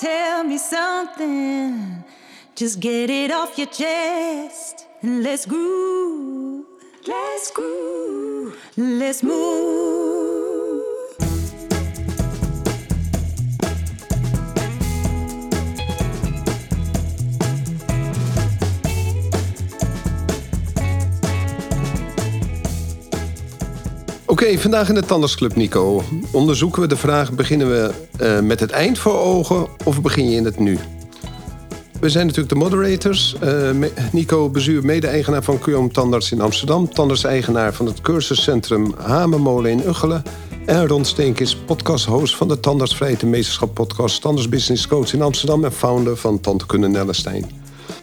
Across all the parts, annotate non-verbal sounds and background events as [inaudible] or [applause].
tell me something. Just get it off your chest and let's groove. Let's groove. Let's move. Oké, vandaag in de Tandersclub, Nico. Onderzoeken we de vraag: beginnen we eh, met het eind voor ogen of begin je in het nu? We zijn natuurlijk de moderators. Eh, Nico Bezuur, mede-eigenaar van QM Tandarts in Amsterdam. Tandarts-eigenaar van het cursuscentrum Hamermolen in Uggelen. En Ron Steenkis, podcast-host van de Tandartsvrijheid en Meesterschap podcast... Tandarts Business Coach in Amsterdam en founder van Tandheelkunde Nellestein.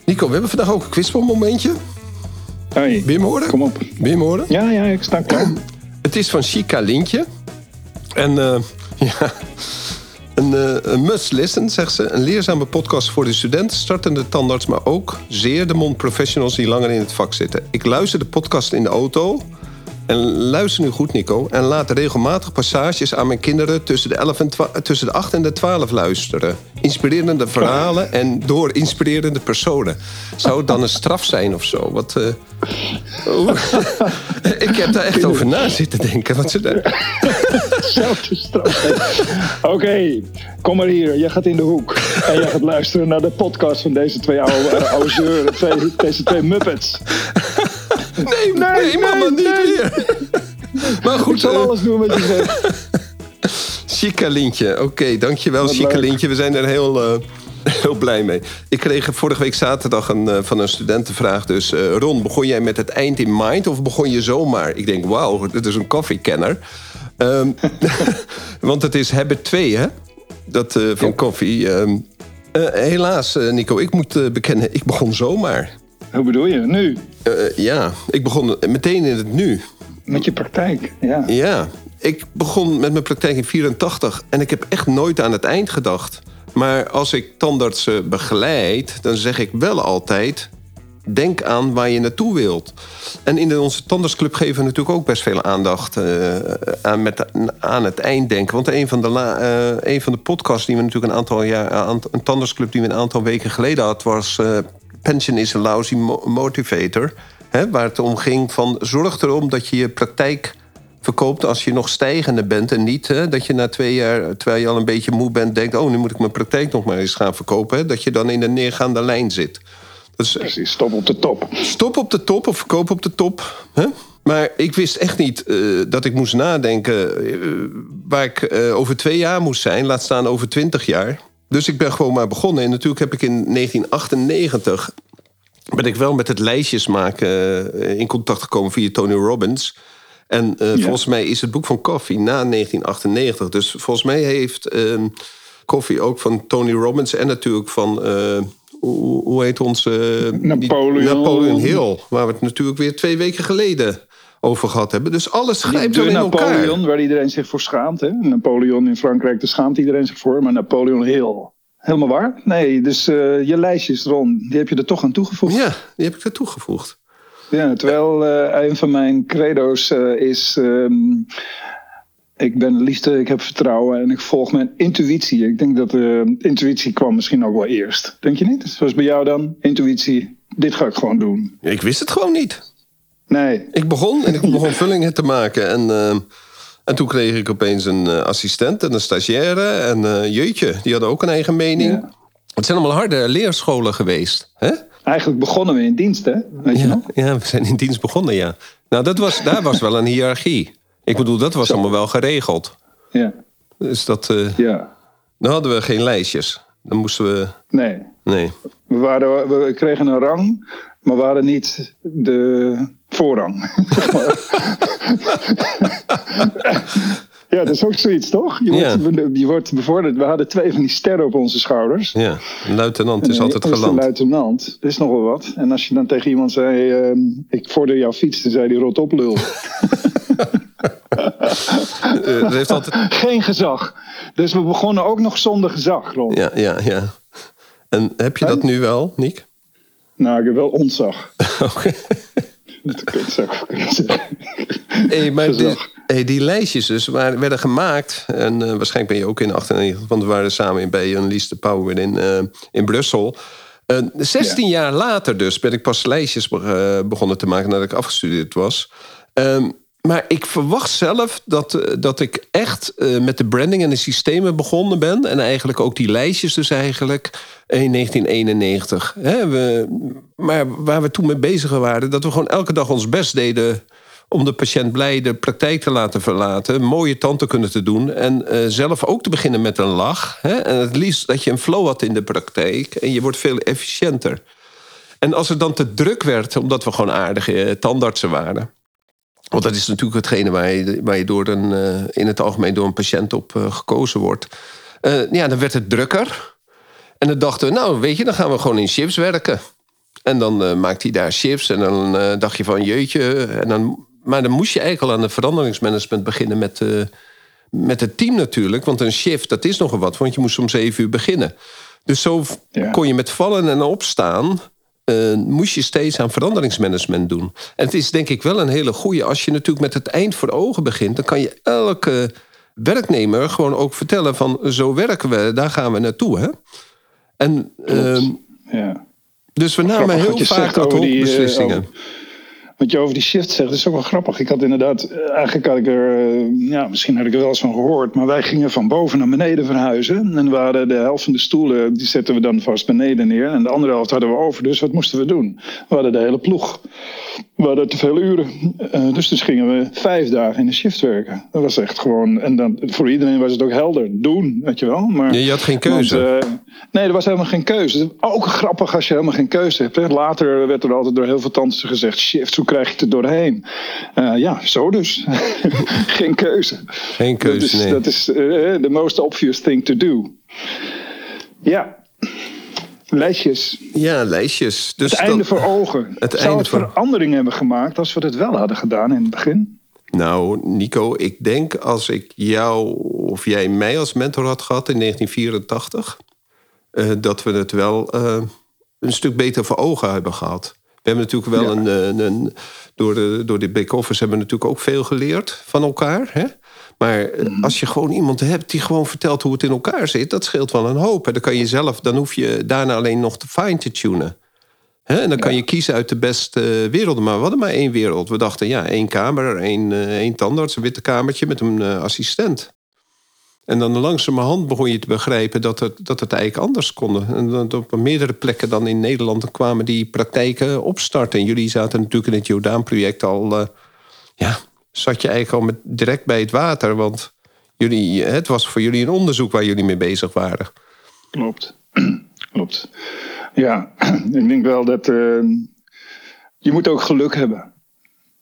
Nico, we hebben vandaag ook een quizmomentje. Hoi. Me horen? Kom op. Me horen? Ja, ja, ik sta klaar. [clears throat] Het is van Chica Lintje. En eh, [laughs] ja, een, eh, een must listen, zegt ze. Een leerzame podcast voor de student, startende tandarts... maar ook zeer de mond professionals die langer in het vak zitten. Ik luister de podcast in de auto... En luister nu goed, Nico. En laat regelmatig passages aan mijn kinderen tussen de, 11 en tussen de 8 en de 12 luisteren. Inspirerende verhalen en door inspirerende personen. Zou het dan een straf zijn of zo? Wat, eh. [laughs] Ik heb daar echt over na zitten denken. Wat ze daar... [laughs] Zelfde straf. Oké, kom maar hier. Jij gaat in de hoek. En jij gaat luisteren naar de podcast van deze twee oude, uh, oude zeuren. Twee, deze twee muppets. Nee, nee, mama, niet weer. Maar Ik goed, zal eh, alles doen wat je zegt. Chica Lintje. Oké, dankjewel, Chica leuk. Lintje. We zijn er heel, eh, [laughs] heel blij mee. Ik kreeg vorige week zaterdag een, eh, van een studentenvraag. Dus eh, Ron, begon jij met het eind in mind of begon je zomaar? Ik denk, wauw, dit is een koffiekenner. Ehm, [laughs] want het is Habit 2, hè? Dat van koffie. Ehm, eh, helaas, Nico, ik moet bekennen, ik begon zomaar. Hoe bedoel je? Nu? Ja, ik begon meteen in het nu. Met je praktijk. Ja. Ja, ik begon met mijn praktijk in 84 en ik heb echt nooit aan het eind gedacht. Maar als ik tandartsen begeleid, dan zeg ik wel altijd... denk aan waar je naartoe wilt. En in onze tandartsclub geven we natuurlijk ook best veel aandacht... eh, aan, met, aan het einddenken. Want een van, de la, eh, van de podcasts die we natuurlijk een aantal jaar... een tandartsclub die we een aantal weken geleden hadden... was eh, Pension is a lousy mo- motivator... Waar het om ging van zorg erom dat je je praktijk verkoopt als je nog stijgende bent. En niet hè, dat je na twee jaar, terwijl je al een beetje moe bent, denkt: Oh, nu moet ik mijn praktijk nog maar eens gaan verkopen. Hè, dat je dan in de neergaande lijn zit. Dus Precies, stop op de top. stop op de top of verkoop op de top. Hè? Maar ik wist echt niet eh, dat ik moest nadenken eh, waar ik eh, over twee jaar moest zijn, laat staan over twintig jaar. Dus ik ben gewoon maar begonnen. En natuurlijk heb ik in 1998 ben ik wel met het lijstjes maken in contact gekomen via Tony Robbins. En eh, volgens mij is het boek van Coffee na 1998. Dus volgens mij heeft eh, Coffee ook van Tony Robbins en natuurlijk van. eh, hoe, heet onze. die- Napoleon. Napoleon Hill. Waar we het natuurlijk weer twee weken geleden over gehad hebben. Dus alles grijpt wel in elkaar. Napoleon, waar iedereen zich voor schaamt. Hè? Napoleon in Frankrijk, daar schaamt iedereen zich voor. Maar Napoleon Hill. Helemaal waar? Nee, dus eh, je lijstjes, Ron, die heb je er toch aan toegevoegd. Ja, die heb ik er toegevoegd. Ja, terwijl eh, een van mijn credo's eh, is... ehm, ik ben liefde, ik heb vertrouwen en ik volg mijn intuïtie. Ik denk dat intuïtie kwam misschien ook wel eerst. Denk je niet? Zoals bij jou dan? Intuïtie, dit ga ik gewoon doen. Ik wist het gewoon niet. Nee, Ik begon en ik begon [laughs] vullingen te maken. En, eh, en toen kreeg ik opeens een assistent en een stagiaire. En eh, jeetje, die hadden ook een eigen mening. Ja. Het zijn allemaal harde leerscholen geweest. Hè? Eigenlijk begonnen we in dienst, hè? Weet je Ja, nog? ja, we zijn in dienst begonnen, ja. Nou, dat was, daar was wel een hiërarchie. Ik bedoel, dat was allemaal wel geregeld. Ja, Dus dat, eh, ja. dan hadden we geen lijstjes. Dan moesten we... Nee, Nee. we, waren, we kregen een rang, maar we hadden niet de voorrang. [laughs] [laughs] ja, dat is ook zoiets, toch? Je Ja. wordt, je wordt bevorderd. We hadden twee van die sterren op onze schouders. Ja, een luitenant is En altijd geland. luitenant, dat is nogal wat. En als je dan tegen iemand zei, ehm, ik vorder jouw fiets, dan zei die rot op lul. [laughs] Eh, heeft altijd... Geen gezag. Dus we begonnen ook nog zonder gezag, Ron. Ja, ja, ja. En heb je dat nu wel, Niek? Nou, ik heb wel ontzag. [laughs] Oké. Dat zou ik kunnen zeggen. Hey, maar Hey, die lijstjes dus waren, werden gemaakt. En uh, waarschijnlijk ben je ook in 98, want we waren samen bij Lies de Power in, uh, in Brussel. Uh, 16 ja. jaar later dus ben ik pas lijstjes begonnen te maken nadat ik afgestudeerd was. Um, maar ik verwacht zelf dat, eh, dat ik echt uh, met de branding en de systemen begonnen ben. En eigenlijk ook die lijstjes dus eigenlijk in 1991. Hè, we, maar waar we toen mee bezig waren... dat we gewoon elke dag ons best deden om de patiënt blij de praktijk te laten verlaten. Mooie tanden kunnen te doen. En uh, zelf ook te beginnen met een lach. Hè, en het liefst dat je een flow had in de praktijk. En je wordt veel efficiënter. En als het dan te druk werd, omdat we gewoon aardige tandartsen waren want dat is natuurlijk hetgene waar je, waar je door een, uh, in het algemeen door een patiënt op uh, gekozen wordt. Uh, ja, dan werd het drukker. En dan dachten we, nou weet je, dan gaan we gewoon in shifts werken. En dan maakt hij daar shifts en dan dacht je van jeutje. En dan, maar dan moest je eigenlijk al aan het veranderingsmanagement beginnen met, met het team natuurlijk. Want een shift, dat is nogal wat, want je moest om zeven uur beginnen. Dus zo ja. kon je met vallen en opstaan uh, moest je steeds aan veranderingsmanagement doen. En het is denk ik wel een hele goede. Als je natuurlijk met het eind voor ogen begint, dan kan je elke werknemer gewoon ook vertellen van zo werken we, daar gaan we naartoe. Hè? En uh, ja. dus we namen heel vaak ad hoc eh, beslissingen. Wat je over die shift zegt, is ook wel grappig. Ik had inderdaad, eh, eigenlijk had ik er, eh, ja, misschien had ik er wel eens van gehoord, maar wij gingen van boven naar beneden verhuizen. En waren de helft van de stoelen, die zetten we dan vast beneden neer. En de andere helft hadden we over, dus wat moesten we doen? We hadden de hele ploeg. We hadden te veel uren. Uh, dus dus gingen we vijf dagen in de shift werken. Dat was echt gewoon, en dan, voor iedereen was het ook helder. Doen, weet je wel. Maar, je had geen keuze. Want, uh, nee, er was helemaal geen keuze. Ook grappig als je helemaal geen keuze hebt. Hè. Later werd er altijd door heel veel tantes gezegd, shift, hoe krijg je het er doorheen? Uh, ja, zo dus. [laughs] geen keuze. Geen keuze, dat is, nee. Dat is the most obvious thing to do. Ja, Lijstjes. Ja, lijstjes. Dus het einde voor ogen. Het Zou het voor... verandering hebben gemaakt als we het wel hadden gedaan in het begin? Nou, Nico, ik denk als ik jou of jij mij als mentor had gehad in 1984, uh, eh, dat we het wel uh, een stuk beter voor ogen hebben gehad. We hebben natuurlijk wel ja. een, een, een, door de, door de back-office hebben we natuurlijk ook veel geleerd van elkaar. Hè? Maar mm. als je gewoon iemand hebt die gewoon vertelt hoe het in elkaar zit, dat scheelt wel een hoop. En dan kan je zelf, dan hoef je daarna alleen nog te fine te tunen. En dan kan je kiezen uit de beste werelden. Maar we hadden maar één wereld. We dachten, ja, één kamer, één, uh, één tandarts, een witte kamertje met een uh, assistent. En dan langzamerhand begon je te begrijpen dat het, dat het eigenlijk anders kon. En dat op meerdere plekken dan in Nederland kwamen die praktijken opstarten. En jullie zaten natuurlijk in het Jordaan-project al uh, ja, zat je eigenlijk al met, direct bij het water. Want jullie, het was voor jullie een onderzoek waar jullie mee bezig waren. Klopt. [clears throat] Klopt. Ja, [clears throat] ik denk wel dat uh, je moet ook geluk hebben.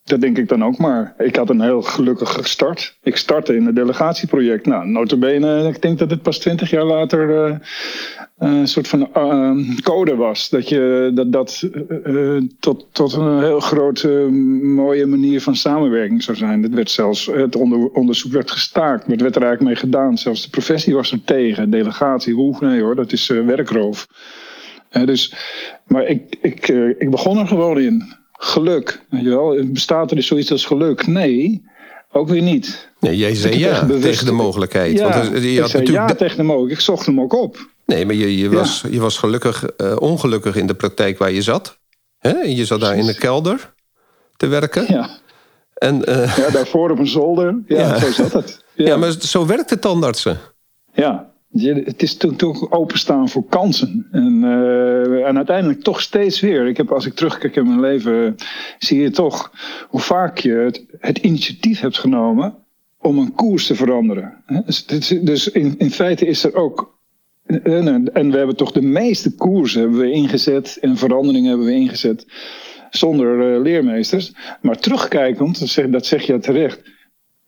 Dat denk ik dan ook maar. Ik had een heel gelukkige start. Ik startte in het delegatieproject. Nou, notabene, ik denk dat het pas twintig jaar later uh, een soort van uh, code was. Dat je dat, dat uh, tot, tot een heel grote mooie manier van samenwerking zou zijn. Het werd zelfs, het onder, onderzoek werd gestaakt. Maar het werd er eigenlijk mee gedaan. Zelfs de professie was er tegen. Delegatie, hoe? Nee hoor, dat is werkroof. dus, maar ik, ik, ik begon er gewoon in geluk. Weet je wel? Bestaat er dus zoiets als geluk? Nee, ook weer niet. Nee, jij zei ja tegen de mogelijkheid. Ja, Want je had natuurlijk ja tegen de mogelijkheid. Ik zocht hem ook op. Nee, maar je, je, was, je was gelukkig uh, ongelukkig in de praktijk waar je zat. Hè? Je zat daar in de kelder te werken. Ja. En, uh, ja, daarvoor op een zolder. Ja, ja. zo zat het. Ja. ja, maar zo werkt de tandartsen. Ja, het is toch openstaan voor kansen. En, uh, en uiteindelijk toch steeds weer. Ik heb, als ik terugkijk in mijn leven, zie je toch hoe vaak je het, het initiatief hebt genomen om een koers te veranderen. Dus, dus in, in feite is er ook. En, en we hebben toch de meeste koersen hebben we ingezet en veranderingen hebben we ingezet zonder uh, leermeesters. Maar terugkijkend, dat zeg, dat zeg je terecht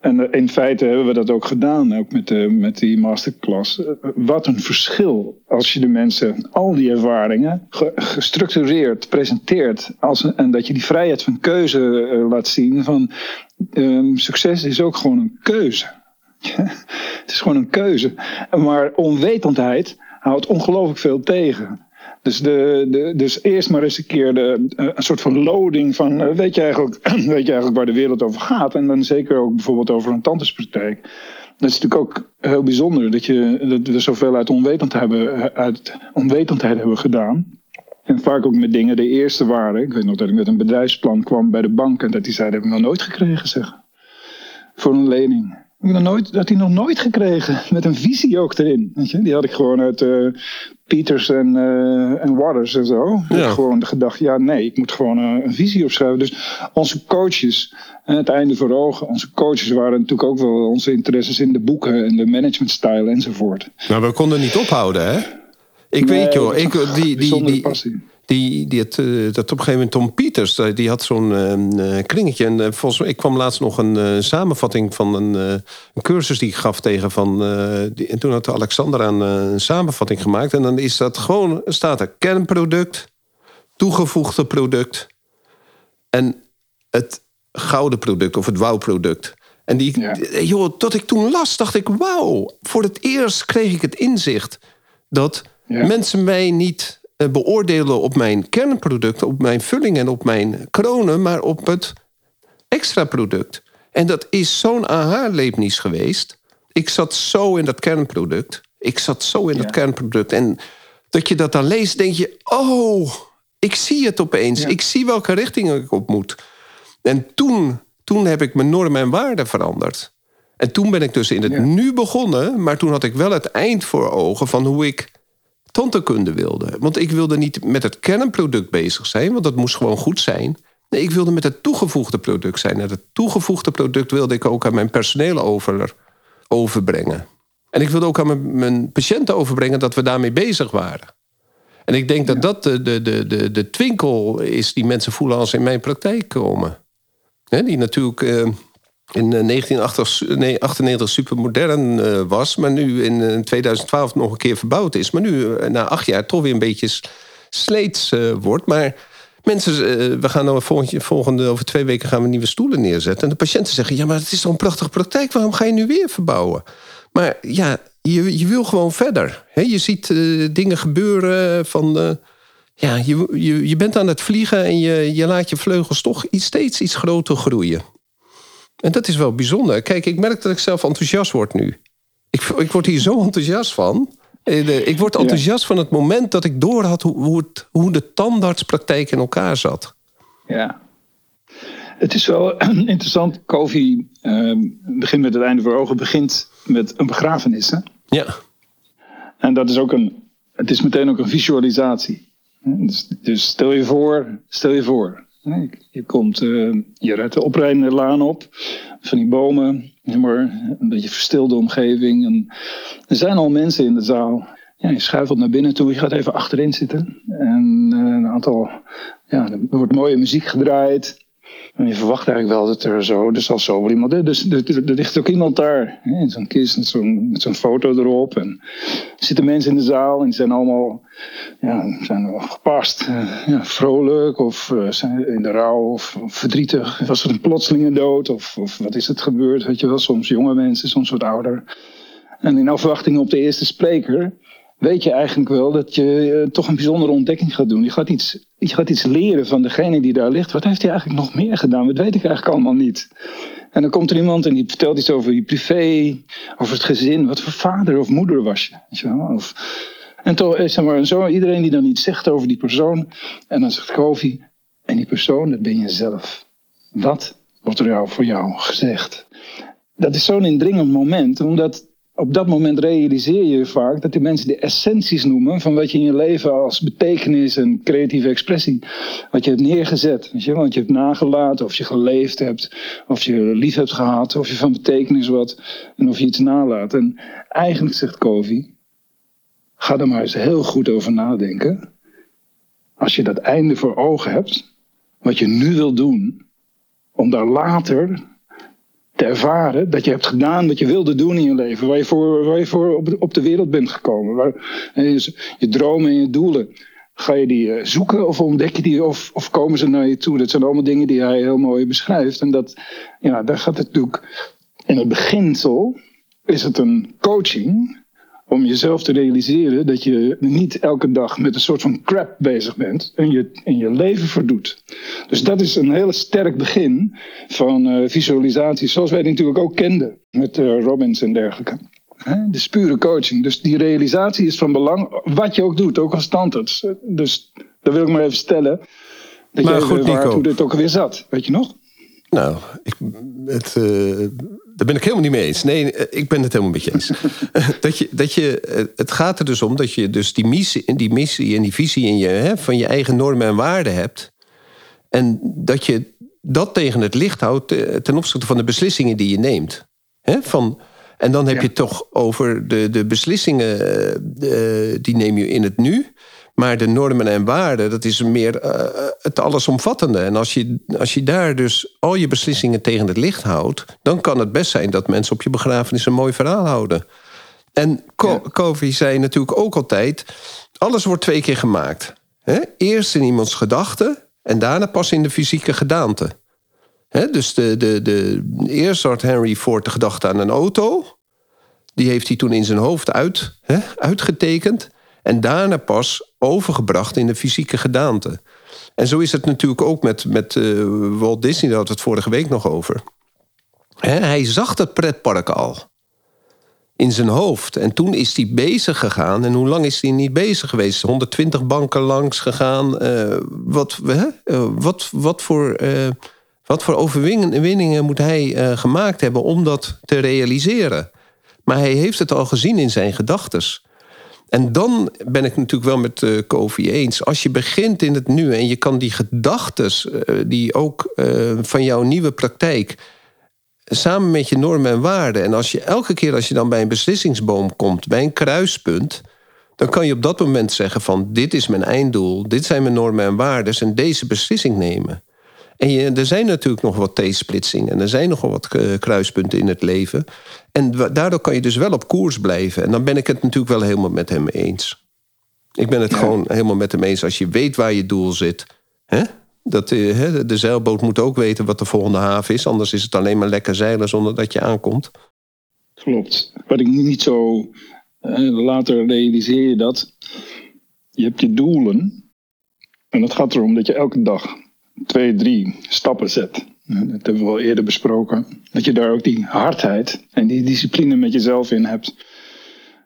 en in feite hebben we dat ook gedaan, ook met, de, met die masterclass. Wat een verschil als je de mensen al die ervaringen gestructureerd presenteert. Als en dat je die vrijheid van keuze laat zien. Van um, succes is ook gewoon een keuze. [laughs] het is gewoon een keuze. Maar onwetendheid houdt ongelooflijk veel tegen. Dus, de, de, dus eerst maar eens een keer de, een soort van loading van weet je, eigenlijk, [clears throat] weet je eigenlijk waar de wereld over gaat. En dan zeker ook bijvoorbeeld over een tandartspraktijk. Dat is natuurlijk ook heel bijzonder dat, je, dat we zoveel uit onwetendheid, hebben, uit onwetendheid hebben gedaan. En vaak ook met dingen de eerste waren. Ik weet nog dat ik met een bedrijfsplan kwam bij de bank en dat die zeiden, heb ik nog nooit gekregen zeg. Voor een lening. Ik nog nooit, dat hij nog nooit gekregen. Met een visie ook erin. Weet je? Die had ik gewoon uit uh, Peters en, uh, en Waters en zo. Ja. Gewoon gedacht, ja nee, ik moet gewoon uh, een visie opschrijven. Dus onze coaches, en het einde voor ogen. Onze coaches waren natuurlijk ook wel onze interesses in de boeken en de managementstyle enzovoort. Maar we konden niet ophouden hè? Ik weet joh, ik, die, die, die, die, die het, uh, dat op een gegeven moment Tom Pieters, eh, die had zo'n uh, kringetje. En volgens mij, ik kwam laatst nog een samenvatting van een, een, cursus die ik gaf tegen van. Die, en toen had Alexander aan een samenvatting gemaakt. En dan is dat gewoon, staat er kernproduct, toegevoegde product en het gouden product of het wauwproduct. En die, joh, tot ik toen las, dacht ik, wauw, voor het eerst kreeg ik het inzicht dat mensen mij niet eh, beoordelen op mijn kernproduct, op mijn vulling en op mijn kronen, maar op het extra product. En dat is zo'n aha-leepnis geweest. Ik zat zo in dat kernproduct. Ik zat zo in dat kernproduct. En dat je dat dan leest, denk je: oh, ik zie het opeens. Ik zie welke richting ik op moet. En toen, toen heb ik mijn normen en waarden veranderd. En toen ben ik dus in het nu begonnen, maar toen had ik wel het eind voor ogen van hoe ik tantekunde wilde. Want ik wilde niet met het kernproduct bezig zijn, want dat moest gewoon goed zijn. Nee, ik wilde met het toegevoegde product zijn. En het toegevoegde product wilde ik ook aan mijn personeel over, overbrengen. En ik wilde ook aan mijn, mijn, patiënten overbrengen dat we daarmee bezig waren. En ik denk dat dat de, de, de, de, de twinkel is die mensen voelen als ze in mijn praktijk komen. die natuurlijk eh, in 1998 eh, supermodern uh, was, maar nu in 2012 nog een keer verbouwd is. Maar nu eh, na acht jaar toch weer een beetje sleets wordt. Maar mensen, we gaan nou volgende, volgende, over twee weken gaan we nieuwe stoelen neerzetten. En de patiënten zeggen, ja, maar het is toch een prachtige praktijk, waarom ga je nu weer verbouwen? Maar ja, je, je wil gewoon verder. je ziet dingen gebeuren van ja, je, je, je bent aan het vliegen en je, je laat je vleugels toch steeds iets groter groeien. En dat is wel bijzonder. Kijk, ik merk dat ik zelf enthousiast word nu. Ik, ik word hier zo enthousiast van. Eh, ik word enthousiast van het moment dat ik doorhad hoe, hoe, het, hoe de tandartspraktijk in elkaar zat. Ja. Het is wel [clears throat] interessant. Kofi uh, begint met het einde voor ogen, begint met een begrafenis. Hè? Ja. En dat is ook een, het is meteen ook een visualisatie. Dus, dus stel je voor, stel je voor, je komt, uh, je rijdt de oprijdende laan op, van die bomen, maar een beetje verstilde omgeving. En er zijn al mensen in de zaal. Ja, je schuifelt naar binnen toe, je gaat even achterin zitten. En uh, een aantal, ja, er wordt mooie muziek gedraaid. En je verwacht eigenlijk wel dat er zo, er zal zo iemand. Dus er, ligt ook iemand daar in zo'n kist met zo'n, foto erop. En er zitten mensen in de zaal en die zijn allemaal ja, zijn gepast. Uh, ja, vrolijk of uh, zijn in de rouw of, of, verdrietig. Was er een plotselinge dood of, of wat is het gebeurd? Weet je wel, soms jonge mensen, soms wat ouder. En in afwachting op de eerste spreker weet je eigenlijk wel dat je uh, toch een bijzondere ontdekking gaat doen. Je gaat, iets, je gaat iets leren van degene die daar ligt. Wat heeft hij eigenlijk nog meer gedaan? Dat weet ik eigenlijk allemaal niet. En dan komt er iemand en die vertelt iets over je privé, over het gezin. Wat voor vader of moeder was je? Of, en toch, eh, zeg maar, zo, iedereen die dan iets zegt over die persoon. En dan zegt Kofi, en die persoon, dat ben je zelf. Wat wordt er jou voor jou gezegd? Dat is zo'n indringend moment, omdat op dat moment realiseer je vaak dat die mensen de essenties noemen van wat je in je leven als betekenis en creatieve expressie, wat je hebt neergezet. Je, want je hebt nagelaten, of je geleefd hebt, of je lief hebt gehad, of je van betekenis wat, en of je iets nalaat. En eigenlijk zegt Kovi, ga er maar eens heel goed over nadenken. Als je dat einde voor ogen hebt, wat je nu wil doen, om daar later te ervaren dat je hebt gedaan wat je wilde doen in je leven, waar je voor, waar je voor op, op de wereld bent gekomen. Waar, je, je dromen en je doelen. Ga je die eh, zoeken of ontdek je die of, of komen ze naar je toe? Dat zijn allemaal dingen die hij heel mooi beschrijft. En dat, ja, daar gaat het natuurlijk in het beginsel is het een coaching om jezelf te realiseren dat je niet elke dag met een soort van crap bezig bent en je, en je leven verdoet. Dus dat is een heel sterk begin van uh, visualisatie, zoals wij die natuurlijk ook kenden met uh, Robbins en dergelijke. De pure coaching. Dus die realisatie is van belang, wat je ook doet, ook als tandarts. Dus dat wil ik maar even stellen. Dat maar je goed, Nico. hoe dit ook weer zat. Weet je nog? Nou, ik, het, uh, daar ben ik helemaal niet mee eens. Nee, eh, ik ben het helemaal met je eens. [laughs] dat je, dat je, eh, het gaat er dus om dat je dus die missie, die missie en die visie in je, hè, van je eigen normen en waarden hebt. En dat je dat tegen het licht houdt ten opzichte van de beslissingen die je neemt. Hè, van, en dan heb je toch over de, de beslissingen, die neem je in het nu. Maar de normen en waarden, dat is meer uh, het allesomvattende. En als je, als je daar dus al je beslissingen tegen het licht houdt, dan kan het best zijn dat mensen op je begrafenis een mooi verhaal houden. En Co zei natuurlijk ook altijd: alles wordt twee keer gemaakt. Eerst in iemands gedachten en daarna pas in de fysieke gedaante. dus de, de, de, eerst had Henry Ford de gedachte aan een auto. Die heeft hij toen in zijn hoofd uit, uitgetekend. En daarna pas overgebracht in de fysieke gedaante. En zo is het natuurlijk ook met, met uh, Walt Disney, daar hadden we het vorige week nog over. hij zag dat pretpark al in zijn hoofd. En toen is hij bezig gegaan. En hoe lang is hij niet bezig geweest? 120 banken langs gegaan. Uh, wat, uh, wat, wat, voor, wat voor overwinningen moet hij gemaakt hebben om dat te realiseren? Maar hij heeft het al gezien in zijn gedachtes. En dan ben ik natuurlijk wel met uh, Kofi eens. Als je begint in het nu en je kan die gedachten, uh, die ook uh, van jouw nieuwe praktijk, samen met je normen en waarden. En als je elke keer als je dan bij een beslissingsboom komt, bij een kruispunt, dan kan je op dat moment zeggen van dit is mijn einddoel, dit zijn mijn normen en waarden en deze beslissing nemen. En je, er zijn natuurlijk nog wat T-splitsingen en er zijn nog wel wat kruispunten in het leven. En daardoor kan je dus wel op koers blijven. En dan ben ik het natuurlijk wel helemaal met hem eens. Ik ben het gewoon helemaal met hem eens. Als je weet waar je doel zit. Hè? Dat, eh, de zeilboot moet ook weten wat de volgende haven is. Anders is het alleen maar lekker zeilen zonder dat je aankomt. Klopt. Wat ik niet zo. Eh, later realiseer je dat. Je hebt je doelen. En het gaat erom dat je elke dag twee, drie stappen zet. Dat hebben we al eerder besproken. Dat je daar ook die hardheid en die discipline met jezelf in hebt.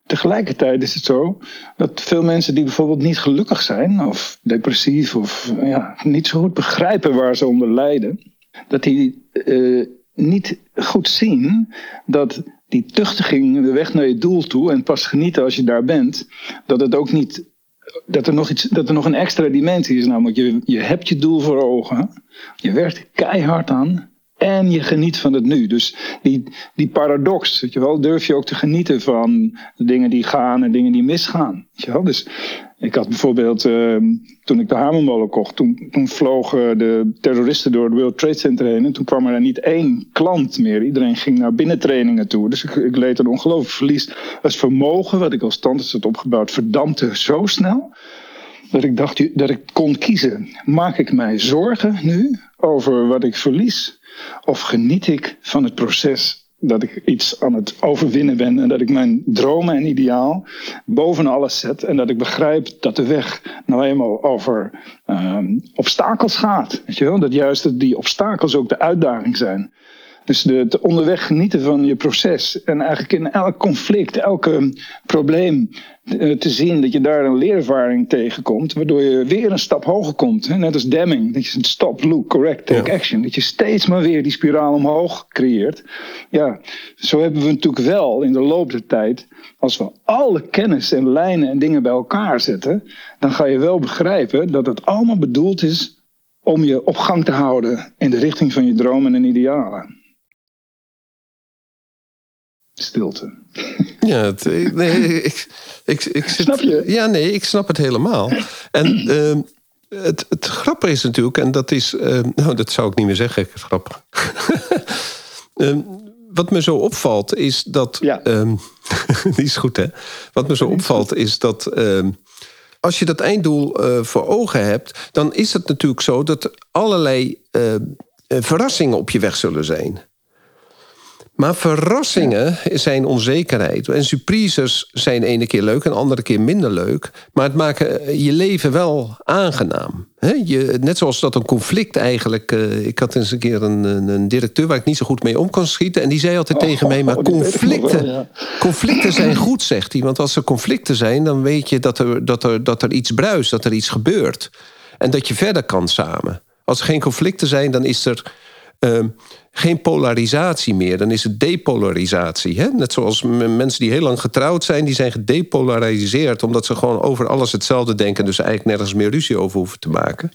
Tegelijkertijd is het zo dat veel mensen die bijvoorbeeld niet gelukkig zijn, of depressief, of ja, niet zo goed begrijpen waar ze onder lijden, dat die uh, niet goed zien dat die tuchtiging, de weg naar je doel toe en pas genieten als je daar bent, dat het ook niet dat er nog, iets, dat er nog een extra dimensie is. Namelijk, je, je hebt je doel voor ogen. Je werkt keihard aan. En je geniet van het nu. Dus die, die paradox, weet je wel, durf je ook te genieten van dingen die gaan en dingen die misgaan. Weet je wel? Dus ik had bijvoorbeeld, uh, toen ik de Hamermolen kocht, toen, toen vlogen de terroristen door het World Trade Center heen. En toen kwam er niet één klant meer. Iedereen ging naar binnentrainingen toe. Dus ik, ik leed een ongelooflijk verlies. Het vermogen wat ik als tandarts had opgebouwd verdampte zo snel. Dat ik dacht dat ik kon kiezen. Maak ik mij zorgen nu over wat ik verlies? Of geniet ik van het proces dat ik iets aan het overwinnen ben en dat ik mijn dromen en ideaal boven alles zet en dat ik begrijp dat de weg nou eenmaal over um, obstakels gaat. Weet je wel? Dat juist die obstakels ook de uitdaging zijn. Dus de, de, onderweg genieten van je proces. En eigenlijk in elk conflict, elke probleem eh, te zien dat je daar een leerervaring tegenkomt. Waardoor je weer een stap hoger komt. Net als Deming. Dat je stop, look, correct, take action. Dat je steeds maar weer die spiraal omhoog creëert. Ja, zo hebben we natuurlijk wel in de loop der tijd. Als we alle kennis en lijnen en dingen bij elkaar zetten. Dan ga je wel begrijpen dat het allemaal bedoeld is om je op gang te houden in de richting van je dromen en idealen stilte. Ja, het, nee, ik, ik, ik zit, snap je? Ja, nee, ik snap het helemaal. En uh, het, het grappige is natuurlijk, en dat is... Uh, nou, dat zou ik niet meer zeggen, het grappig. uh, [laughs] wat me zo opvalt is dat... Ja. [laughs] Die is goed, hè? Wat me zo opvalt is dat... Ehm, als je dat einddoel uh, voor ogen hebt, dan is het natuurlijk zo dat allerlei uh, verrassingen op je weg zullen zijn. Maar verrassingen zijn onzekerheid. En surprises zijn ene keer leuk en andere keer minder leuk. Maar het maken je leven wel aangenaam. je, net zoals dat een conflict eigenlijk. Uh, ik had eens een keer een, een, directeur waar ik niet zo goed mee om kan schieten. En die zei altijd oh, tegen mij: Maar conflicten, conflicten zijn goed, zegt hij. Want als er conflicten zijn, dan weet je dat er, dat er, dat er iets bruist, dat er iets gebeurt. En dat je verder kan samen. Als er geen conflicten zijn, dan is er. Uh, geen polarisatie meer. Dan is het depolarisatie. Hè? Net zoals mensen die heel lang getrouwd zijn, die zijn gedepolariseerd omdat ze gewoon over alles hetzelfde denken, dus eigenlijk nergens meer ruzie over hoeven te maken.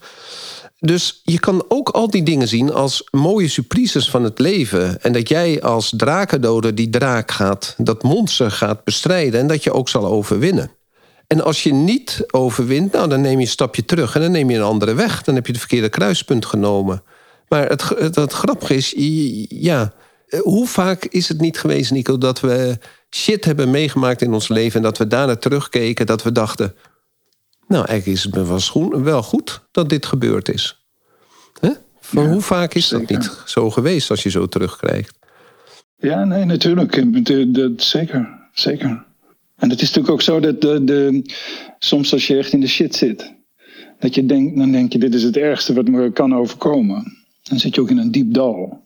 Dus je kan ook al die dingen zien als mooie surprises van het leven. En dat jij als drakendoder die draak gaat, dat monster gaat bestrijden en dat je ook zal overwinnen. En als je niet overwint, nou, dan neem je een stapje terug en dan neem je een andere weg. Dan heb je het verkeerde kruispunt genomen. Maar het, het, het grappige is, ja, hoe vaak is het niet geweest, Nico, dat we shit hebben meegemaakt in ons leven en dat we daarna terugkeken, dat we dachten, nou, eigenlijk is het me wel goed dat dit gebeurd is. Hè? Van hoe vaak is dat niet zo geweest als je zo terugkrijgt? Ja, nee, natuurlijk. Dat, zeker, zeker. En het is natuurlijk ook zo dat de, de, soms als je echt in de shit zit, dat je denkt, dan denk je, dit is het ergste wat me kan overkomen. Dan zit je ook in een diep dal.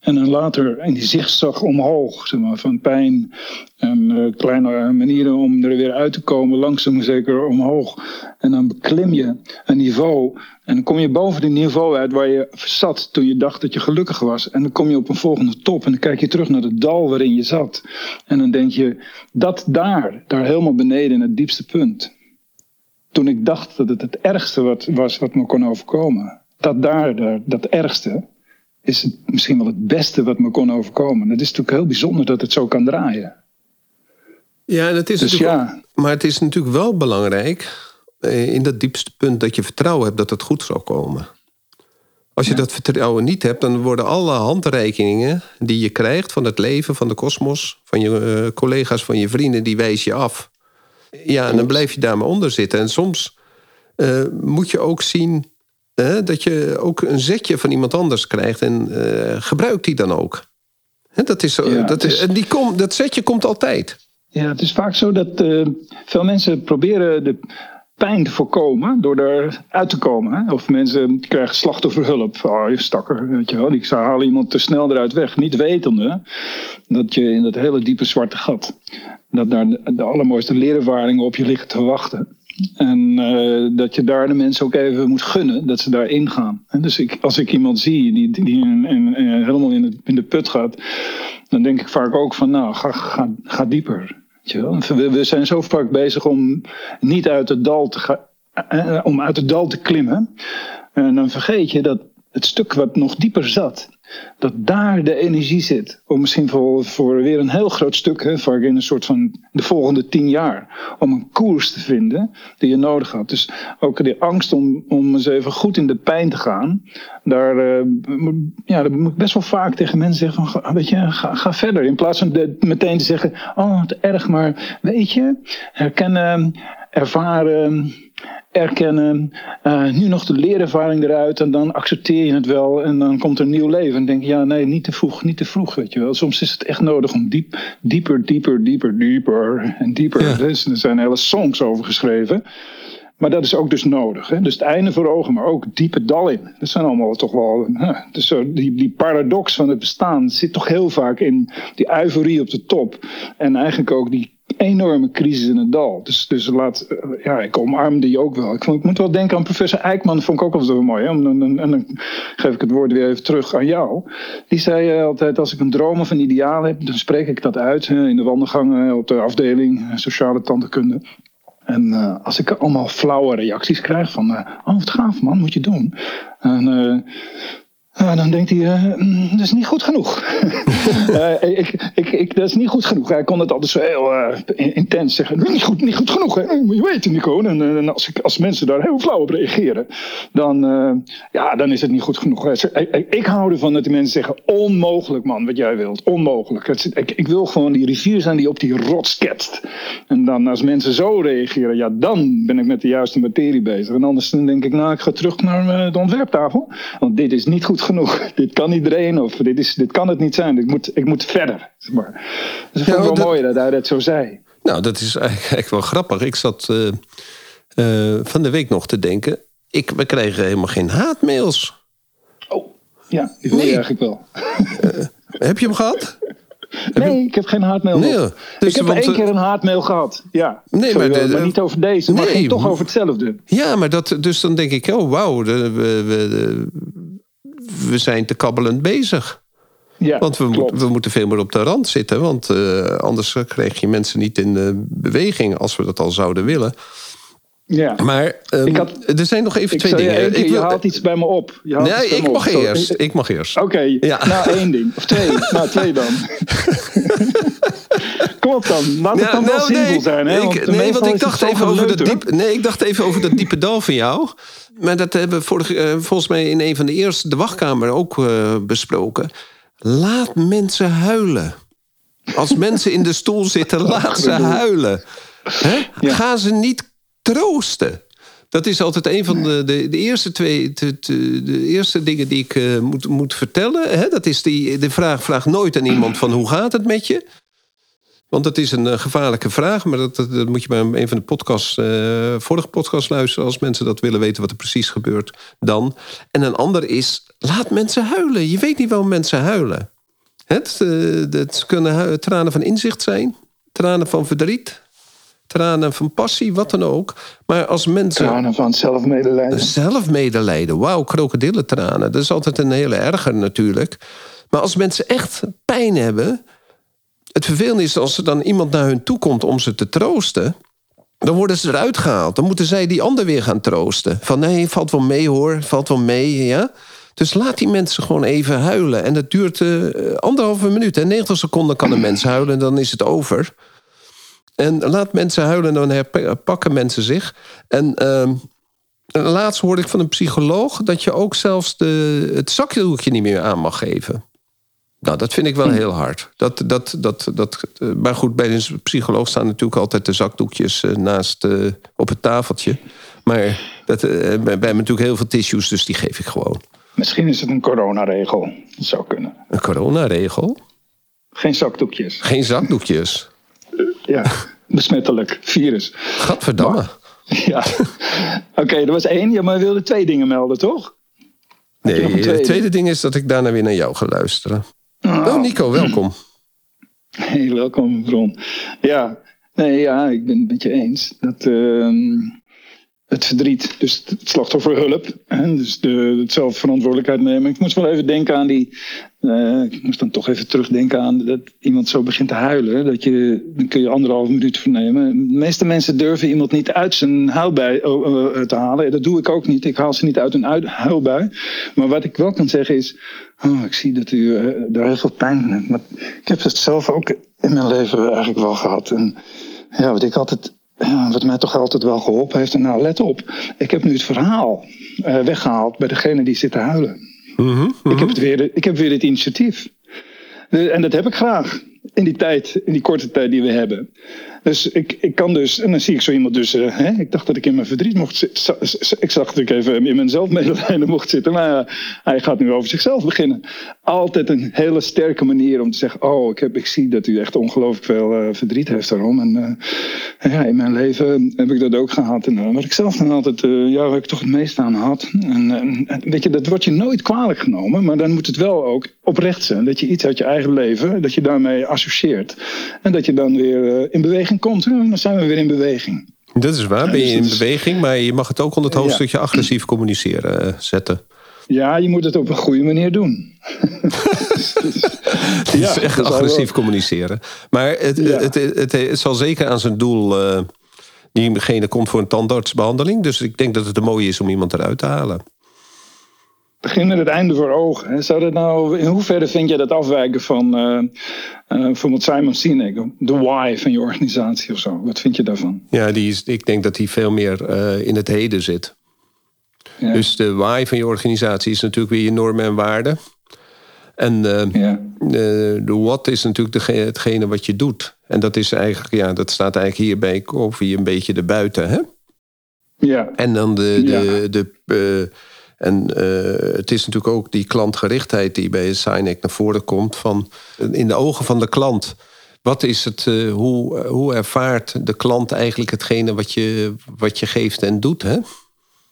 En dan later in die zigzag omhoog, zeg maar, van pijn en uh, kleine manieren om er weer uit te komen, langzaam zeker omhoog. En dan beklim je een niveau en dan kom je boven het niveau uit waar je zat toen je dacht dat je gelukkig was. En dan kom je op een volgende top en dan kijk je terug naar het dal waarin je zat. En dan denk je, dat daar, daar helemaal beneden in het diepste punt. Toen ik dacht dat het het ergste wat, was wat me kon overkomen dat daar, dat ergste, is het misschien wel het beste wat me kon overkomen. Het is natuurlijk heel bijzonder dat het zo kan draaien. Ja, en het is dus ja. maar het is natuurlijk wel belangrijk eh, in dat diepste punt dat je vertrouwen hebt dat het goed zal komen. Als je dat vertrouwen niet hebt, dan worden alle handreikingen die je krijgt van het leven, van de kosmos, van je uh, collega's, van je vrienden, die wijs je af. Ja, en dan blijf je daar maar onder zitten. En soms uh, moet je ook zien dat je ook een zetje van iemand anders krijgt en uh, gebruik die dan ook. dat is zo, dat, is, en die kom, dat zetje komt altijd. Ja, het is vaak zo dat uh, veel mensen proberen de pijn te voorkomen door eruit te komen. Hè? Of mensen krijgen slachtofferhulp. Oh, je stakker, weet je wel. Die halen iemand te snel eruit weg. Niet wetende dat je in dat hele diepe zwarte gat... dat daar de allermooiste leerervaringen op je liggen te wachten. En uh, dat je daar de mensen ook even moet gunnen dat ze daarin gaan. Dus ik, als ik iemand zie die, die helemaal in, het, in de put gaat, dan denk ik vaak ook van nou, ga, ga, dieper. We, we zijn zo vaak bezig om niet uit het dal te gaan, eh, om uit het dal te klimmen. En dan vergeet je dat het stuk wat nog dieper zat, dat daar de energie zit. Om misschien voor, voor weer een heel groot stuk, hè, vaak in een soort van de volgende tien jaar, om een koers te vinden die je nodig had. Dus ook die angst om, om eens even goed in de pijn te gaan, daar, uh, ja, moet ik best wel vaak tegen mensen zeggen van, weet je, ga, ga verder. In plaats van meteen te zeggen, oh, wat erg, maar weet je, herkennen, ervaren erkennen, uh, nu nog de leerervaring eruit en dan accepteer je het wel en dan komt er een nieuw leven. En denk je, ja, nee, niet te vroeg, niet te vroeg, weet je wel. Soms is het echt nodig om diep, dieper, dieper, dieper, dieper en dieper. Ja. Dus, er zijn hele songs over geschreven. Maar dat is ook dus nodig. Hè? Dus het einde voor ogen, maar ook diepe dal in. Dat zijn allemaal toch wel. Hè? Dus zo die, die paradox van het bestaan zit toch heel vaak in die euforie op de top. En eigenlijk ook die enorme crisis in het dal. Dus, dus laat, eh, ja, ik omarm die ook wel. Ik, moet wel denken aan professor Eijkman, vond ik ook wel zo mooi. En, en, dan geef ik het woord weer even terug aan jou. Die zei uh, altijd, als ik een droom of een ideaal heb, dan spreek ik dat uit in de wandelgangen op de afdeling eh, sociale tandheelkunde. En als ik allemaal flauwe reacties krijg van, oh wat gaaf man, moet je doen. En dan denkt hij, uh, dat is niet goed genoeg. [laughs] uh, ik, ik, ik, dat is niet goed genoeg. Hij kon het altijd zo heel intens zeggen. Niet goed, niet goed genoeg, hè? moet je weten, Nico. En, en als, ik, als mensen daar heel flauw op reageren, dan, ja, dan is het niet goed genoeg. Ik, ik hou ervan dat die mensen zeggen, onmogelijk man, wat jij wilt. Onmogelijk. Ik, ik wil gewoon die rivier zijn die op die rots ketst. En dan als mensen zo reageren, ja, dan ben ik met de juiste materie bezig. En anders denk ik, nou, ik ga terug naar de ontwerptafel. Want dit is niet goed goed genoeg. [laughs] Dit kan iedereen of dit, is, dit kan het niet zijn. Ik moet, ik moet verder. Zeg maar. Dus ik vond het wel dat- mooi dat hij dat zo zei. Nou, dat is eigenlijk [laughs] wel grappig. Ik zat eh, eh, van de week nog te denken. Ik, we kregen helemaal geen haatmails. Oh, ja, die wil je Nee. eigenlijk wel. Heb je hem gehad? Nee, ik heb geen haatmail. Nee, dus ik heb want, één eh, keer een haatmail gehad. Ja, Nee, Sorry, maar de- maar niet over deze, maar Nee. ging toch over hetzelfde. Ja, maar dat, dus dan denk ik, oh wauw, we, we zijn te kabbelend bezig. Ja, Want we, we moeten veel meer op de rand zitten. Want eh, anders krijg je mensen niet in beweging als we dat al zouden willen. Ja. Maar ehm, Ik had- er zijn nog even twee je dingen. keer, Ik je wil- haalt iets bij me op. Je haalt nee, ik mag op. Eerst. Ik mag eerst. Oké, Ja. nou één ding. Of twee. [laughs] nou, twee dan. [laughs] Op dan. Laat het Ja, dan wel nou, simpel nee, zijn. Hè? Ik, nee, want ik dacht, even over dat geleuter. diep, nee, ik dacht even over dat diepe dal van jou. Maar dat hebben we vorige, eh, volgens mij in een van de eerste, de wachtkamer, ook eh, besproken. Laat mensen huilen. Als [laughs] mensen in de stoel zitten, laat ze huilen. Hè? Ja. Ga ze niet troosten. Dat is altijd een van de, de, de eerste twee de, de, de eerste dingen die ik eh, moet, moet vertellen. Hè? Dat is die, de vraag: vraag nooit aan iemand van hoe gaat het met je? Want dat is een eh, gevaarlijke vraag, maar dat, dat, dat moet je bij een van de podcasts, eh, vorige podcasts luisteren als mensen dat willen weten wat er precies gebeurt dan. En een ander is: laat mensen huilen. Je weet niet waarom mensen huilen. Het, eh, het kunnen hu- tranen van inzicht zijn, tranen van verdriet, tranen van passie, wat dan ook. Maar als mensen Tranen van zelfmedelijden. zelfmedelijden, wauw, krokodillentranen, dat is altijd een hele erger natuurlijk. Maar als mensen echt pijn hebben, het vervelende is als er dan iemand naar hun toe komt om ze te troosten. Dan worden ze eruit gehaald. Dan moeten zij die ander weer gaan troosten. Van nee, valt wel mee hoor, valt wel mee. Ja? Dus laat die mensen gewoon even huilen. En dat duurt eh, anderhalve minuut. En 90 seconden kan een mens huilen en dan is het over. En laat mensen huilen en dan herpakken mensen zich. En ehm, laatst hoorde ik van een psycholoog dat je ook zelfs de, het zakdoekje niet meer aan mag geven. Nou, dat vind ik wel heel hard. Dat, dat, dat, dat, eh, maar goed, bij een psycholoog staan natuurlijk altijd de zakdoekjes eh, naast eh, op het tafeltje. Maar dat, bij natuurlijk heel veel tissues, dus die geef ik gewoon. Misschien is het een coronaregel. Dat zou kunnen. Een coronaregel? Geen zakdoekjes. Geen zakdoekjes. Ja, [laughs] besmettelijk. Virus. Gadverdamme. [laughs] Ja. Oké, er was één. Ja, maar je wilde twee dingen melden, toch? Nee, het tweede? tweede ding is dat ik daarna weer naar jou ga luisteren. Oh, Nico, welkom. Hey, welkom, Ron. Ja, nee, ja, ik ben het met je eens. Dat ehm, het verdriet, dus het slachtofferhulp, hè, dus de, het zelf verantwoordelijkheid nemen. Ik moest wel even denken aan die. Eh, ik moest dan toch even terugdenken aan dat iemand zo begint te huilen. Dat je, dan kun je anderhalf minuut vernemen. De meeste mensen durven iemand niet uit zijn huilbui oh, eh, te halen. Dat doe ik ook niet. Ik haal ze niet uit uit- huilbui. Maar wat ik wel kan zeggen is. Oh, ik zie dat u eh, daar heel veel pijn van hebt. Maar ik heb het zelf ook in mijn leven eigenlijk wel gehad. En ja, wat ik altijd. Ja, wat mij toch altijd wel geholpen heeft. En nou, let op. Ik heb nu het verhaal eh, weggehaald bij degene die zit te huilen. Ik, heb het weer, ik heb weer het initiatief. Eh, En dat heb ik graag. In die tijd, in die korte tijd die we hebben. Dus ik, ik kan dus, en dan zie ik zo iemand dus, eh, hè, ik dacht dat ik in mijn verdriet mocht zitten. Ik zag dat ik even in mijn zelfmedelijden [laughs] mocht zitten. Maar ja, hij gaat nu over zichzelf beginnen. Altijd een hele sterke manier om te zeggen, oh, ik, heb, ik zie dat u echt ongelooflijk veel eh, verdriet heeft daarom. En eh, ja, in mijn leven heb ik dat ook gehad. En eh, wat ik zelf dan altijd, eh, ja, waar ik toch het meest aan had. En, eh, weet je, dat wordt je nooit kwalijk genomen. Maar dan moet het wel ook oprecht zijn. Dat je iets uit je eigen leven, dat je daarmee associeert. En dat je dan weer eh, in beweging komt. Dan zijn we weer in beweging. Dat is waar, ben je dus in dat is- beweging, maar je mag het ook onder het Ja. hoofdstukje agressief communiceren eh, zetten. Ja, je moet het op een goede manier doen. [laughs] Het is Ja, echt agressief wel- communiceren. Maar het, Ja. het, het, zal zeker aan zijn doel. eh diegene komt voor een tandartsbehandeling. Dus ik denk dat het een mooie is om iemand eruit te halen. Begin met het einde voor ogen. Zou dat nou, in hoeverre vind jij dat afwijken van eh, bijvoorbeeld Simon Sinek, de why van je organisatie of zo? Wat vind je daarvan? Ja, die is, ik denk dat die veel meer eh, in het heden zit. Ja. Dus de why van je organisatie is natuurlijk weer je normen en waarden. En ja. de, de what is natuurlijk degene, hetgene wat je doet. En dat is eigenlijk, ja, dat staat eigenlijk hier bij koffie een beetje erbuiten. Hè? ja. En dan de, de, Ja. de, En het is natuurlijk ook die klantgerichtheid die bij Sinek naar voren komt. Van in de ogen van de klant. Wat is het, hoe, hoe ervaart de klant eigenlijk hetgene wat je, wat je geeft en doet? Hè?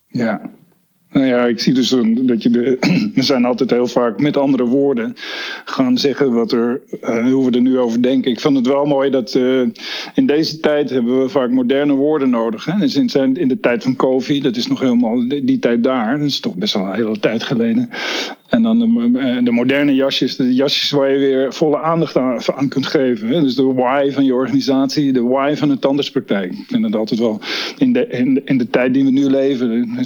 Ja, nou ja, ik zie dus dat je we [clears throat] zijn altijd heel vaak met andere woorden gaan zeggen wat er, uh, hoe we er nu over denken. Ik vond het wel mooi dat uh, in deze tijd hebben we vaak moderne woorden nodig. Hè? Dus in, in de tijd van COVID, dat is nog helemaal die, die tijd daar, dat is toch best wel een hele tijd geleden. En dan de, eh, de, moderne jasjes, de jasjes waar je weer volle aandacht aan, kunt geven. Hè? Dus de why van je organisatie, de why van de tandartspraktijk. Ik vind het altijd wel in de, in, in de tijd die we nu leven.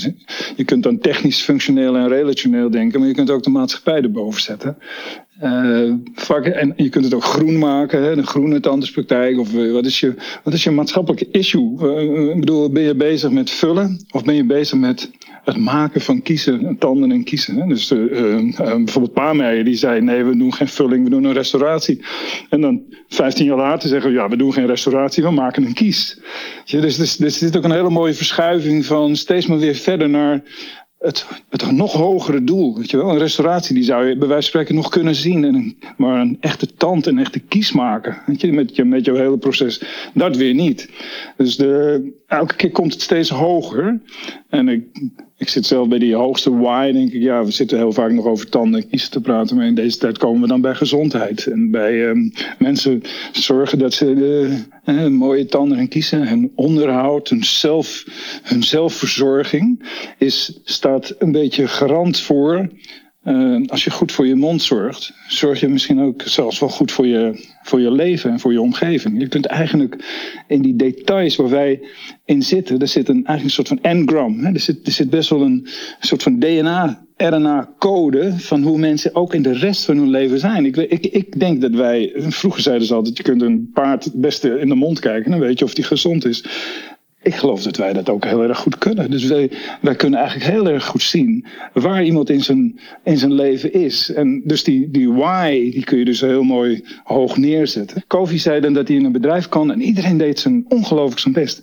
Je kunt dan technisch, functioneel en relationeel denken, maar je kunt ook de maatschappij erboven zetten. Uh, en je kunt het ook groen maken, hè, een groene tandartspraktijk. Of uh, wat, is je, wat is je maatschappelijke issue? Uh, ik bedoel, ben je bezig met vullen of ben je bezig met het maken van kiezen, tanden en kiezen? Hè? Dus bijvoorbeeld Paameijer die zei: nee, we doen geen vulling, we doen een restauratie. En dan 15 jaar later zeggen we: ja, we doen geen restauratie, we maken een kies. Dus, dus, dus er zit ook een hele mooie verschuiving van steeds maar weer verder naar het, het nog hogere doel. Weet je wel? Een restauratie die zou je bij wijze van spreken nog kunnen zien. En maar een echte tand, een echte kies maken. Weet je? Met, je, met jouw hele proces. Dat weer niet. Dus de, elke keer komt het steeds hoger. En ik, ik zit zelf bij die hoogste why, denk ik, ja, we zitten heel vaak nog over tanden en kiezen te praten, maar in deze tijd komen we dan bij gezondheid. En bij um, mensen zorgen dat ze uh, mooie tanden en kiezen, hun onderhoud, hun, zelf, hun zelfverzorging, is, staat een beetje garant voor uh, als je goed voor je mond zorgt, zorg je misschien ook zelfs wel goed voor je, voor je leven en voor je omgeving. Je kunt eigenlijk in die details waar wij in zitten, er zit een, eigenlijk een soort van engram. Hè? Er, zit, zit best wel een, soort van DNA, RNA-code van hoe mensen ook in de rest van hun leven zijn. Ik, ik, ik denk dat wij, vroeger zeiden ze altijd, je kunt een paard het beste in de mond kijken, dan weet je of die gezond is ik geloof dat wij dat ook heel erg goed kunnen. Dus wij, kunnen eigenlijk heel erg goed zien waar iemand in zijn, in zijn leven is. En dus die, die why, die kun je dus heel mooi hoog neerzetten. Kofi zei dan dat hij in een bedrijf kan en iedereen deed zijn ongelooflijk zijn best.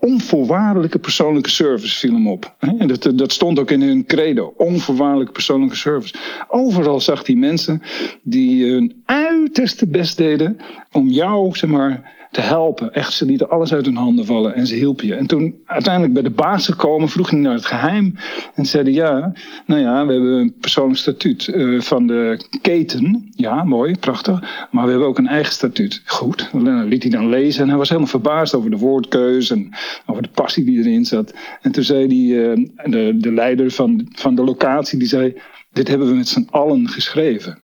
Onvoorwaardelijke persoonlijke service viel hem op. En dat, dat stond ook in hun credo. Onvoorwaardelijke persoonlijke service. Overal zag hij mensen die hun uiterste best deden om jou, zeg maar, te helpen. Echt, ze lieten alles uit hun handen vallen en ze hielpen je. En toen uiteindelijk bij de baas gekomen, vroeg hij naar het geheim. En zeiden ja, nou ja, we hebben een persoonlijk statuut uh, van de keten. Ja, mooi, prachtig. Maar we hebben ook een eigen statuut. Goed, dat liet hij dan lezen. En hij was helemaal verbaasd over de woordkeus en over de passie die erin zat. En toen zei die, uh, de, de leider van, van de locatie, die zei, dit hebben we met z'n allen geschreven.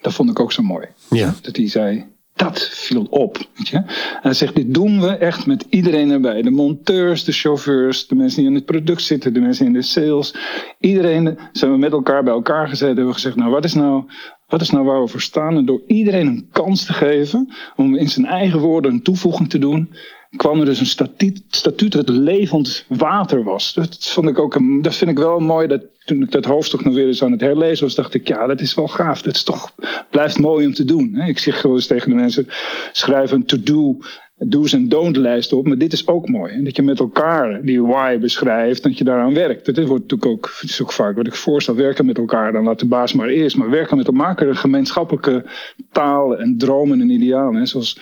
Dat vond ik ook zo mooi. Ja. Dat hij zei, dat viel op. Weet je? Hij zegt, dit doen we echt met iedereen erbij. De monteurs, de chauffeurs, de mensen die in het product zitten, de mensen in de sales. Iedereen zijn we met elkaar bij elkaar gezet en hebben we gezegd, nou wat is nou, wat is nou waar we voor staan? En door iedereen een kans te geven om in zijn eigen woorden een toevoeging te doen, kwam er dus een statuut, statuut dat levend water was. Dat, vond ik ook een, dat vind ik wel mooi. Dat, toen ik dat hoofdstuk nog weer eens aan het herlezen was, dacht ik, ja, dat is wel gaaf. Dat is toch, blijft mooi om te doen. Ik zeg gewoon eens tegen de mensen, schrijf een to-do do's en don't lijst op. Maar dit is ook mooi. Dat je met elkaar die why beschrijft, dat je daaraan werkt. Dat wordt natuurlijk ook, het is ook vaak wat ik voorstel, werken met elkaar. Dan laat de baas maar eerst. Maar werken met elkaar, maken een gemeenschappelijke taal en dromen en idealen. Zoals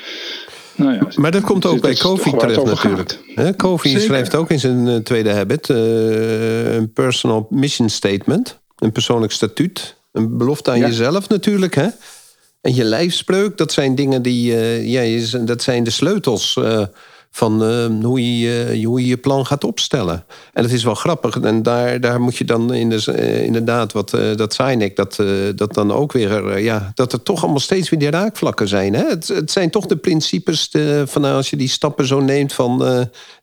nou ja, maar dat komt ook bij Kofi terecht natuurlijk. Kofi schrijft ook in zijn eh, tweede habit uh, een personal mission statement. Een persoonlijk statuut. Een belofte aan jezelf natuurlijk. Hè? En je lijfspreuk, dat zijn dingen die... Uh, ja, dat zijn de sleutels van uh, hoe, je, hoe je je plan gaat opstellen. En dat is wel grappig. En daar, daar moet je dan in de, uh, inderdaad, wat uh, dat ik, dat, dat dan ook weer, ja, dat er toch allemaal steeds weer die raakvlakken zijn. Hè? Het, het zijn toch de principes de, van als je die stappen zo neemt van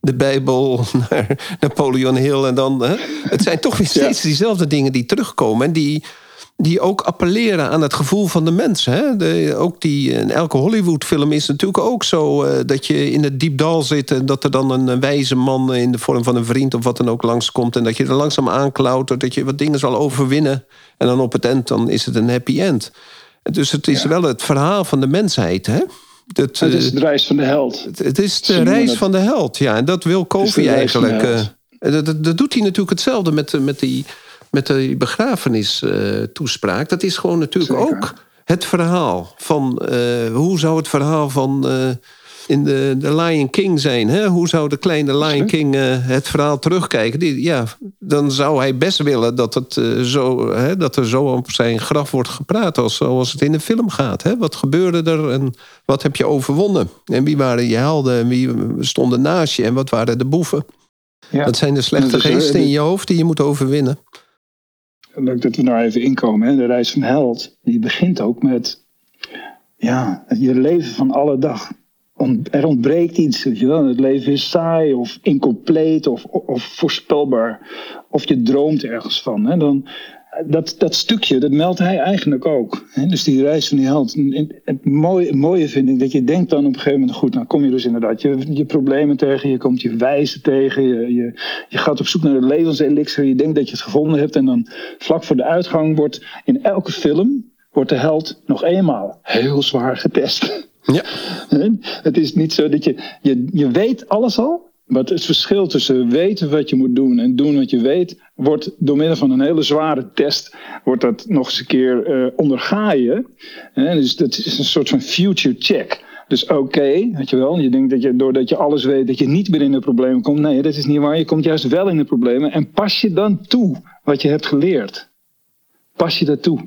de Bijbel [laughs] naar Napoleon Hill en dan. Hè? Het zijn toch weer steeds diezelfde dingen die terugkomen en die die ook appelleren aan het gevoel van de mensen. Hè? De, ook die, in elke Hollywoodfilm is natuurlijk ook zo uh, dat je in het diep dal zit en dat er dan een, wijze man in de vorm van een vriend of wat dan ook langskomt en dat je er langzaam aanklautert, dat je wat dingen zal overwinnen en dan op het eind dan is het een happy end. Dus het is wel het verhaal van de mensheid, hè? Dat, het is de reis van de held. Het, het is de reis van de held, ja. En dat wil Kofi eigenlijk. Uh, dat, dat, doet hij natuurlijk hetzelfde met, met die met de begrafenistoespraak, dat is gewoon natuurlijk ook het verhaal van hoe zou het verhaal van in de, de Lion King zijn. Hè? Hoe zou de kleine Lion King uh, het verhaal terugkijken? Die, ja, dan zou hij best willen dat, het, zo, hè, dat er zo op zijn graf wordt gepraat... Als, zoals het in de film gaat. Hè? Wat gebeurde er en wat heb je overwonnen? En wie waren je helden en wie stonden naast je... en wat waren de boeven? Ja. Dat zijn de slechte dus, geesten in je hoofd die je moet overwinnen. Leuk dat we nou even inkomen. Hè? De reis van held, die begint ook met... ja, je leven van alle dag er ontbreekt iets. Je wel? Het leven is saai of incompleet of, of voorspelbaar. Of je droomt ergens van. Hè? Dan, dat, dat stukje, dat meldt hij eigenlijk ook. Hè? Dus die reis van die held. Het mooie, mooie vind ik dat je denkt dan op een gegeven moment... goed, dan kom je dus inderdaad je, je problemen tegen... je komt je wijzen tegen, je, je, je gaat op zoek naar de levenselixer... je denkt dat je het gevonden hebt... en dan vlak voor de uitgang wordt in elke film... wordt de held nog eenmaal heel zwaar getest... Ja. Het is niet zo dat je, je, je weet alles al. Maar het verschil tussen weten wat je moet doen en doen wat je weet, wordt door middel van een hele zware test, wordt dat nog eens een keer uh, onderga je. Dus dat is een soort van future check. Dus oké, weet je wel, je denkt dat je doordat je alles weet, dat je niet meer in de problemen komt. Nee, dat is niet waar. Je komt juist wel in de problemen. En pas je dan toe wat je hebt geleerd. Pas je dat toe.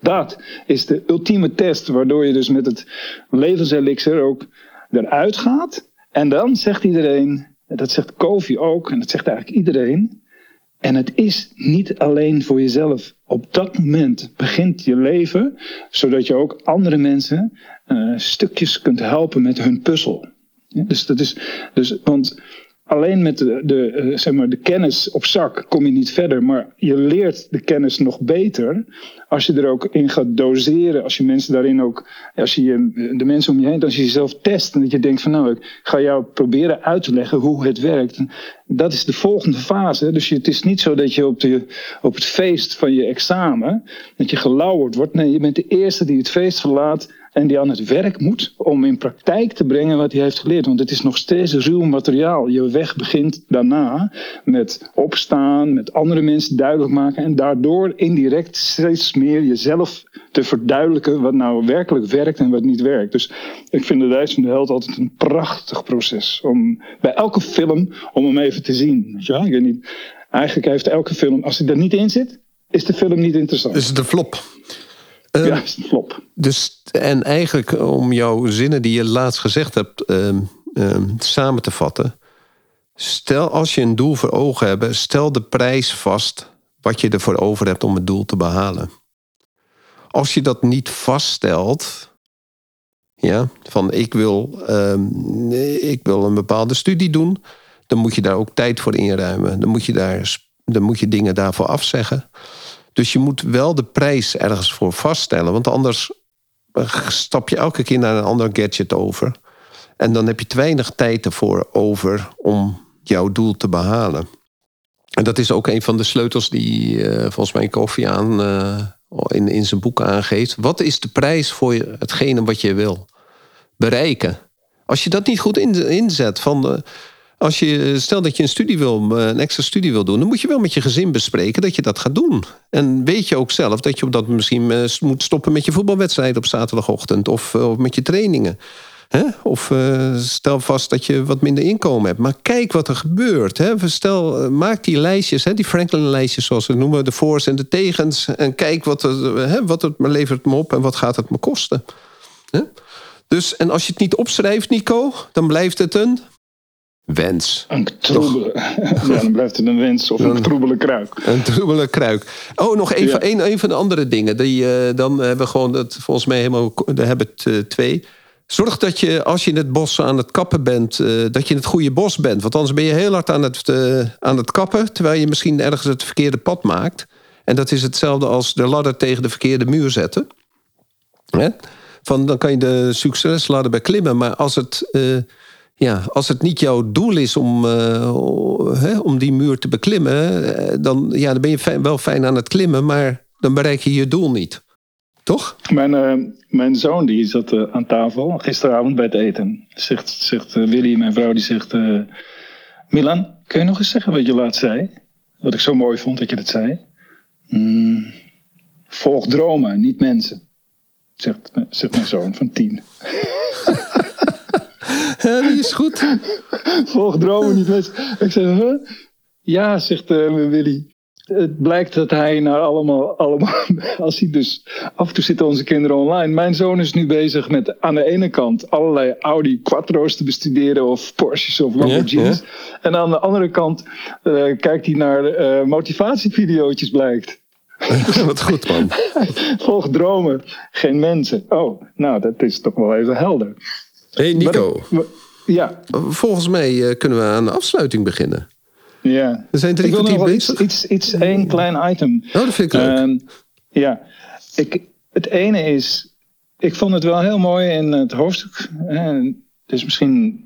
Dat is de ultieme test, waardoor je dus met het levenselixer ook eruit gaat. En dan zegt iedereen, dat zegt Kofi ook, en dat zegt eigenlijk iedereen. En het is niet alleen voor jezelf. Op dat moment begint je leven, zodat je ook andere mensen uh, stukjes kunt helpen met hun puzzel. dus dat is, dus, want alleen met de, eh, zeg maar, de kennis op zak kom je niet verder. Maar je leert de kennis nog beter als je er ook in gaat doseren. Als je mensen daarin ook, als je de mensen om je heen, als je jezelf test. En dat je denkt van nou, ik ga jou proberen uit te leggen hoe het werkt. Dat is de volgende fase. Dus het is niet zo dat je op, de, op het feest van je examen, dat je gelauwerd wordt. Nee, je bent de eerste die het feest verlaat en die aan het werk moet om in praktijk te brengen wat hij heeft geleerd. Want het is nog steeds ruw materiaal. Je weg begint daarna met opstaan, met andere mensen duidelijk maken en daardoor indirect steeds meer jezelf te verduidelijken wat nou werkelijk werkt en wat niet werkt. Dus ik vind de reis van de held altijd een prachtig proces. Om bij elke film, om hem even te zien. Ja, ik weet niet. Eigenlijk heeft elke film, als hij er niet in zit, is de film niet interessant. Is de flop. Ja, is de flop. Dus, en eigenlijk om jouw zinnen die je laatst gezegd hebt uh, samen te vatten. Stel als je een doel voor ogen hebt, stel de prijs vast wat je ervoor over hebt om het doel te behalen. Als je dat niet vaststelt, ja, van ik wil, um, ik wil een bepaalde studie doen, dan moet je daar ook tijd voor inruimen. Dan moet je, daar, dan moet je dingen daarvoor afzeggen. Dus je moet wel de prijs ergens voor vaststellen, want anders eh, stap je elke keer naar een ander gadget over. En dan heb je te weinig tijd ervoor over om jouw doel te behalen. En dat is ook een van de sleutels die uh, volgens mij Koffie aan uh, in, in zijn boek aangeeft. Wat is de prijs voor hetgene wat je wil bereiken? Als je dat niet goed inzet van de, als je, stel dat je een studie wil, een extra studie wil doen, dan moet je wel met je gezin bespreken dat je dat gaat doen. En weet je ook zelf dat je op dat misschien eh, moet stoppen met je voetbalwedstrijd op zaterdagochtend of, of met je trainingen. Of stel vast dat je wat minder inkomen hebt. Maar kijk wat er gebeurt. Hè? Stel, eh, maak die lijstjes, die Franklin-lijstjes zoals we noemen, de voor's en de tegens. En kijk wat, er, wat het me levert me op en wat gaat het me kosten. Dus, en als je het niet opschrijft, Nico, dan blijft het een wens. Een troebele, [laughs] ja, dan blijft het een wens of een, troebele kruik. Een troebele kruik. Oh, nog even, ja. een, een van de andere dingen. Die, uh, dan hebben we gewoon, dat, volgens mij helemaal, daar hebben het uh, twee. Zorg dat je, als je in het bos aan het kappen bent, uh, dat je in het goede bos bent. Want anders ben je heel hard aan het, aan het kappen, terwijl je misschien ergens het verkeerde pad maakt. En dat is hetzelfde als de ladder tegen de verkeerde muur zetten. Hè? Van, dan kan je de succesladder bij klimmen. Maar als het ja, als het niet jouw doel is om, uh, om die muur te beklimmen, uh, dan, ja, dan ben je wel fijn aan het klimmen, maar dan bereik je je doel niet. Toch? Mijn, uh, mijn zoon die zat aan tafel gisteravond bij het eten. Zegt, zegt Willy, mijn vrouw, die zegt: Milan, kun je nog eens zeggen wat je laatst zei? Wat ik zo mooi vond dat je dat zei. Hmm. volg dromen, niet mensen. Zegt, zegt mijn zoon van tien. [laughs] Ja, die is goed. [laughs] Volg dromen, niet mensen. Ik zeg, huh? Ja, zegt uh, Willy. Het blijkt dat hij naar allemaal, allemaal, [laughs] als hij dus, af en toe zitten onze kinderen online. Mijn zoon is nu bezig met aan de ene kant allerlei Audi Quattro's te bestuderen of Porsches of Lamborghinis. Ja, ja. En aan de andere kant uh, kijkt hij naar uh, motivatievideootjes blijkt. [laughs] Wat goed man. Volg dromen, geen mensen. Oh, nou dat is toch wel even helder. Hey Nico. Maar, ja. Volgens mij uh, kunnen we aan de afsluiting beginnen. Ja. We zijn drie ik wil nog iets, iets, iets, één klein item. Oh, dat vind ik leuk. Ehm, ja, ik, het ene is, ik vond het wel heel mooi in het hoofdstuk. Het is misschien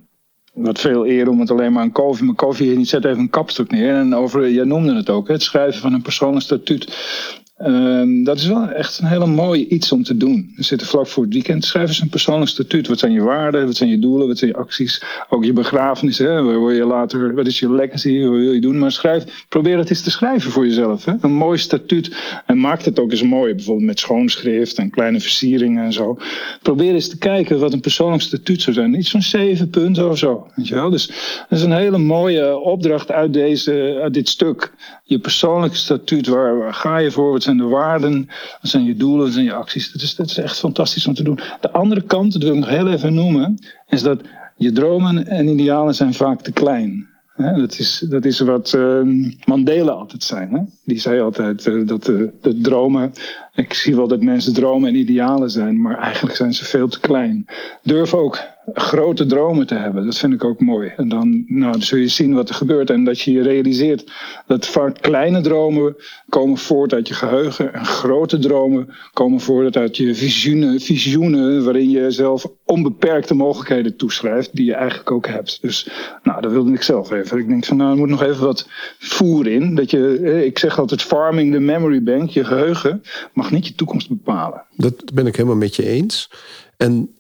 wat veel eer om het alleen maar aan koffie. Maar koffie zet even een kapstuk neer. En over, jij noemde het ook, het schrijven van een persoonlijk statuut. Um, dat is wel echt een hele mooie iets om te doen. We zitten vlak voor het weekend. Schrijf eens een persoonlijk statuut. Wat zijn je waarden? Wat zijn je doelen? Wat zijn je acties? Ook je begrafenis. Hè? Waar wil je later, wat is je legacy? Wat wil je doen? Maar schrijf, probeer het eens te schrijven voor jezelf. Hè? Een mooi statuut. En maak het ook eens mooi. Bijvoorbeeld met schoonschrift en kleine versieringen en zo. Probeer eens te kijken wat een persoonlijk statuut zou zijn. Iets van zeven punten of zo. Weet je wel? Dus dat is een hele mooie opdracht uit, deze, uit dit stuk. Je persoonlijke statuut. Waar, waar ga je voor? Wat zijn de waarden? Wat zijn je doelen? Wat zijn je acties? Dat is, dat is echt fantastisch om te doen. De andere kant, dat wil ik nog heel even noemen, is dat je dromen en idealen zijn vaak te klein. Hè, dat, is, dat is wat uh, Mandela altijd zei. Hè? Die zei altijd uh, dat de dromen. Ik zie wel dat mensen dromen en idealen zijn, maar eigenlijk zijn ze veel te klein. Durf ook grote dromen te hebben. Dat vind ik ook mooi. En dan, nou, dan zul je zien wat er gebeurt. En dat je je realiseert dat vaak kleine dromen komen voort uit je geheugen. En grote dromen komen voort uit je visioenen, visioenen waarin je zelf onbeperkte mogelijkheden toeschrijft. Die je eigenlijk ook hebt. Dus nou, dat wilde ik zelf even. Ik denk van nou, er moet nog even wat voer in. Dat je, ik zeg altijd farming the memory bank. Je geheugen mag niet je toekomst bepalen. Dat ben ik helemaal met je eens. En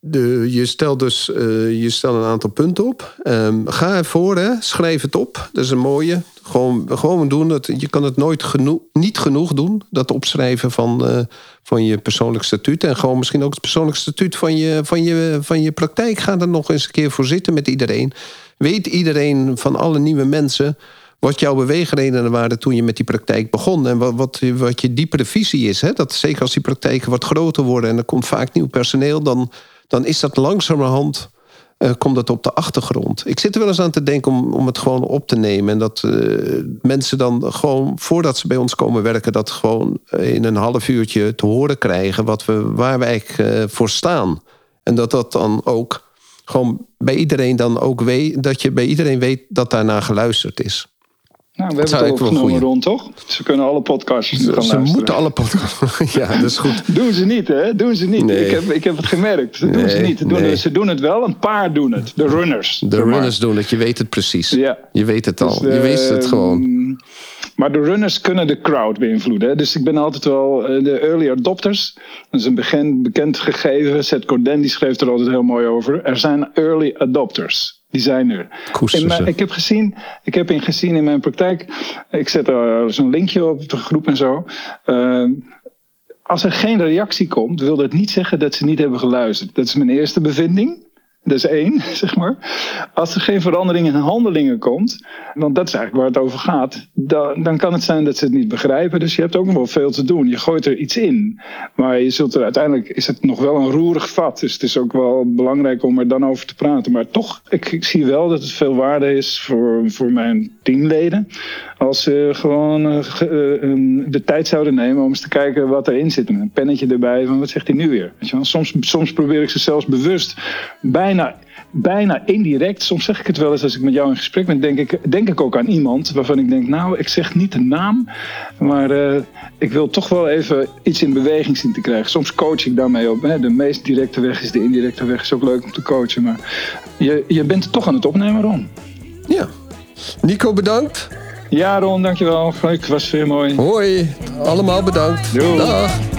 de, je stelt dus uh, je stelt een aantal punten op. Um, ga ervoor, schrijf het op. Dat is een mooie. Gewoon, gewoon doen. Dat, je kan het nooit genoeg, niet genoeg doen. Dat opschrijven van, uh, van je persoonlijk statuut. En gewoon misschien ook het persoonlijk statuut van je, van, je, van je praktijk. Ga er nog eens een keer voor zitten met iedereen. Weet iedereen van alle nieuwe mensen wat jouw beweegredenen waren toen je met die praktijk begon. En wat, wat, wat je diepere visie is. Hè? Dat zeker als die praktijken wat groter worden en er komt vaak nieuw personeel, dan, dan is dat langzamerhand. Uh, komt dat op de achtergrond. Ik zit er wel eens aan te denken om, om het gewoon op te nemen. En dat uh, mensen dan gewoon, voordat ze bij ons komen werken, dat gewoon in een half uurtje te horen krijgen wat we, waar we eigenlijk voor staan. En dat dat dan ook gewoon bij iedereen dan ook weet, dat je bij iedereen weet dat daarna geluisterd is. Nou, we hebben het al opgenomen rond, toch? Ze kunnen alle podcasts gaan luisteren. Ze moeten alle podcasts... [laughs] ja, dat is goed. [laughs] doen ze niet, hè? Doen ze niet. Nee. Ik, heb, ik heb het gemerkt. Ze doen nee, ze niet. Ze doen, nee. ze doen het wel. Een paar doen het. De runners. De runners doen het. Je weet het precies. Ja. Je weet het al. Dus de, je weet het gewoon. Maar de runners kunnen de crowd beïnvloeden. Hè? Dus ik ben altijd wel de early adopters. Dat is een bekend, bekend gegeven. Seth Godin die schreef er altijd heel mooi over. Er zijn early adopters. Die zijn er. Mijn, ik heb gezien, ik heb in gezien in mijn praktijk. Ik zet er zo'n linkje op de groep en zo. Uh, als er geen reactie komt, wil dat niet zeggen dat ze niet hebben geluisterd. Dat is mijn eerste bevinding. Dat is één, [laughs] zeg maar. Als er geen verandering in handelingen komt, want dat is eigenlijk waar het over gaat, dan, dan kan het zijn dat ze het niet begrijpen. Dus je hebt ook nog wel veel te doen. Je gooit er iets in. Maar je zult er uiteindelijk is het nog wel een roerig vat. Dus het is ook wel belangrijk om er dan over te praten. Maar toch, ik, zie wel dat het veel waarde is voor, voor mijn teamleden. Als ze gewoon uh, uh, de tijd zouden nemen om eens te kijken wat erin zit. Met een pennetje erbij van wat zegt hij nu weer. Weet je wel? Soms, soms probeer ik ze zelfs bewust bijna, bijna indirect. Soms zeg ik het wel eens als ik met jou in gesprek ben. Denk ik, denk ik ook aan iemand waarvan ik denk, nou, ik zeg niet de naam. Maar uh, ik wil toch wel even iets in beweging zien te krijgen. Soms coach ik daarmee op. Hè. De meest directe weg is de indirecte weg. Is ook leuk om te coachen. Maar je, je bent toch aan het opnemen, Ron. Ja. Nico, bedankt. Ja, Ron, dankjewel. Leuk, was weer mooi. Hoi, allemaal bedankt. Doei. Dag.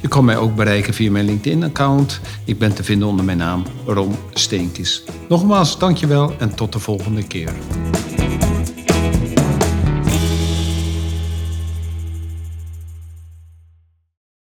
Je kan mij ook bereiken via mijn LinkedIn-account. Ik ben te vinden onder mijn naam Ron Steenkis. Nogmaals, dankjewel en tot de volgende keer.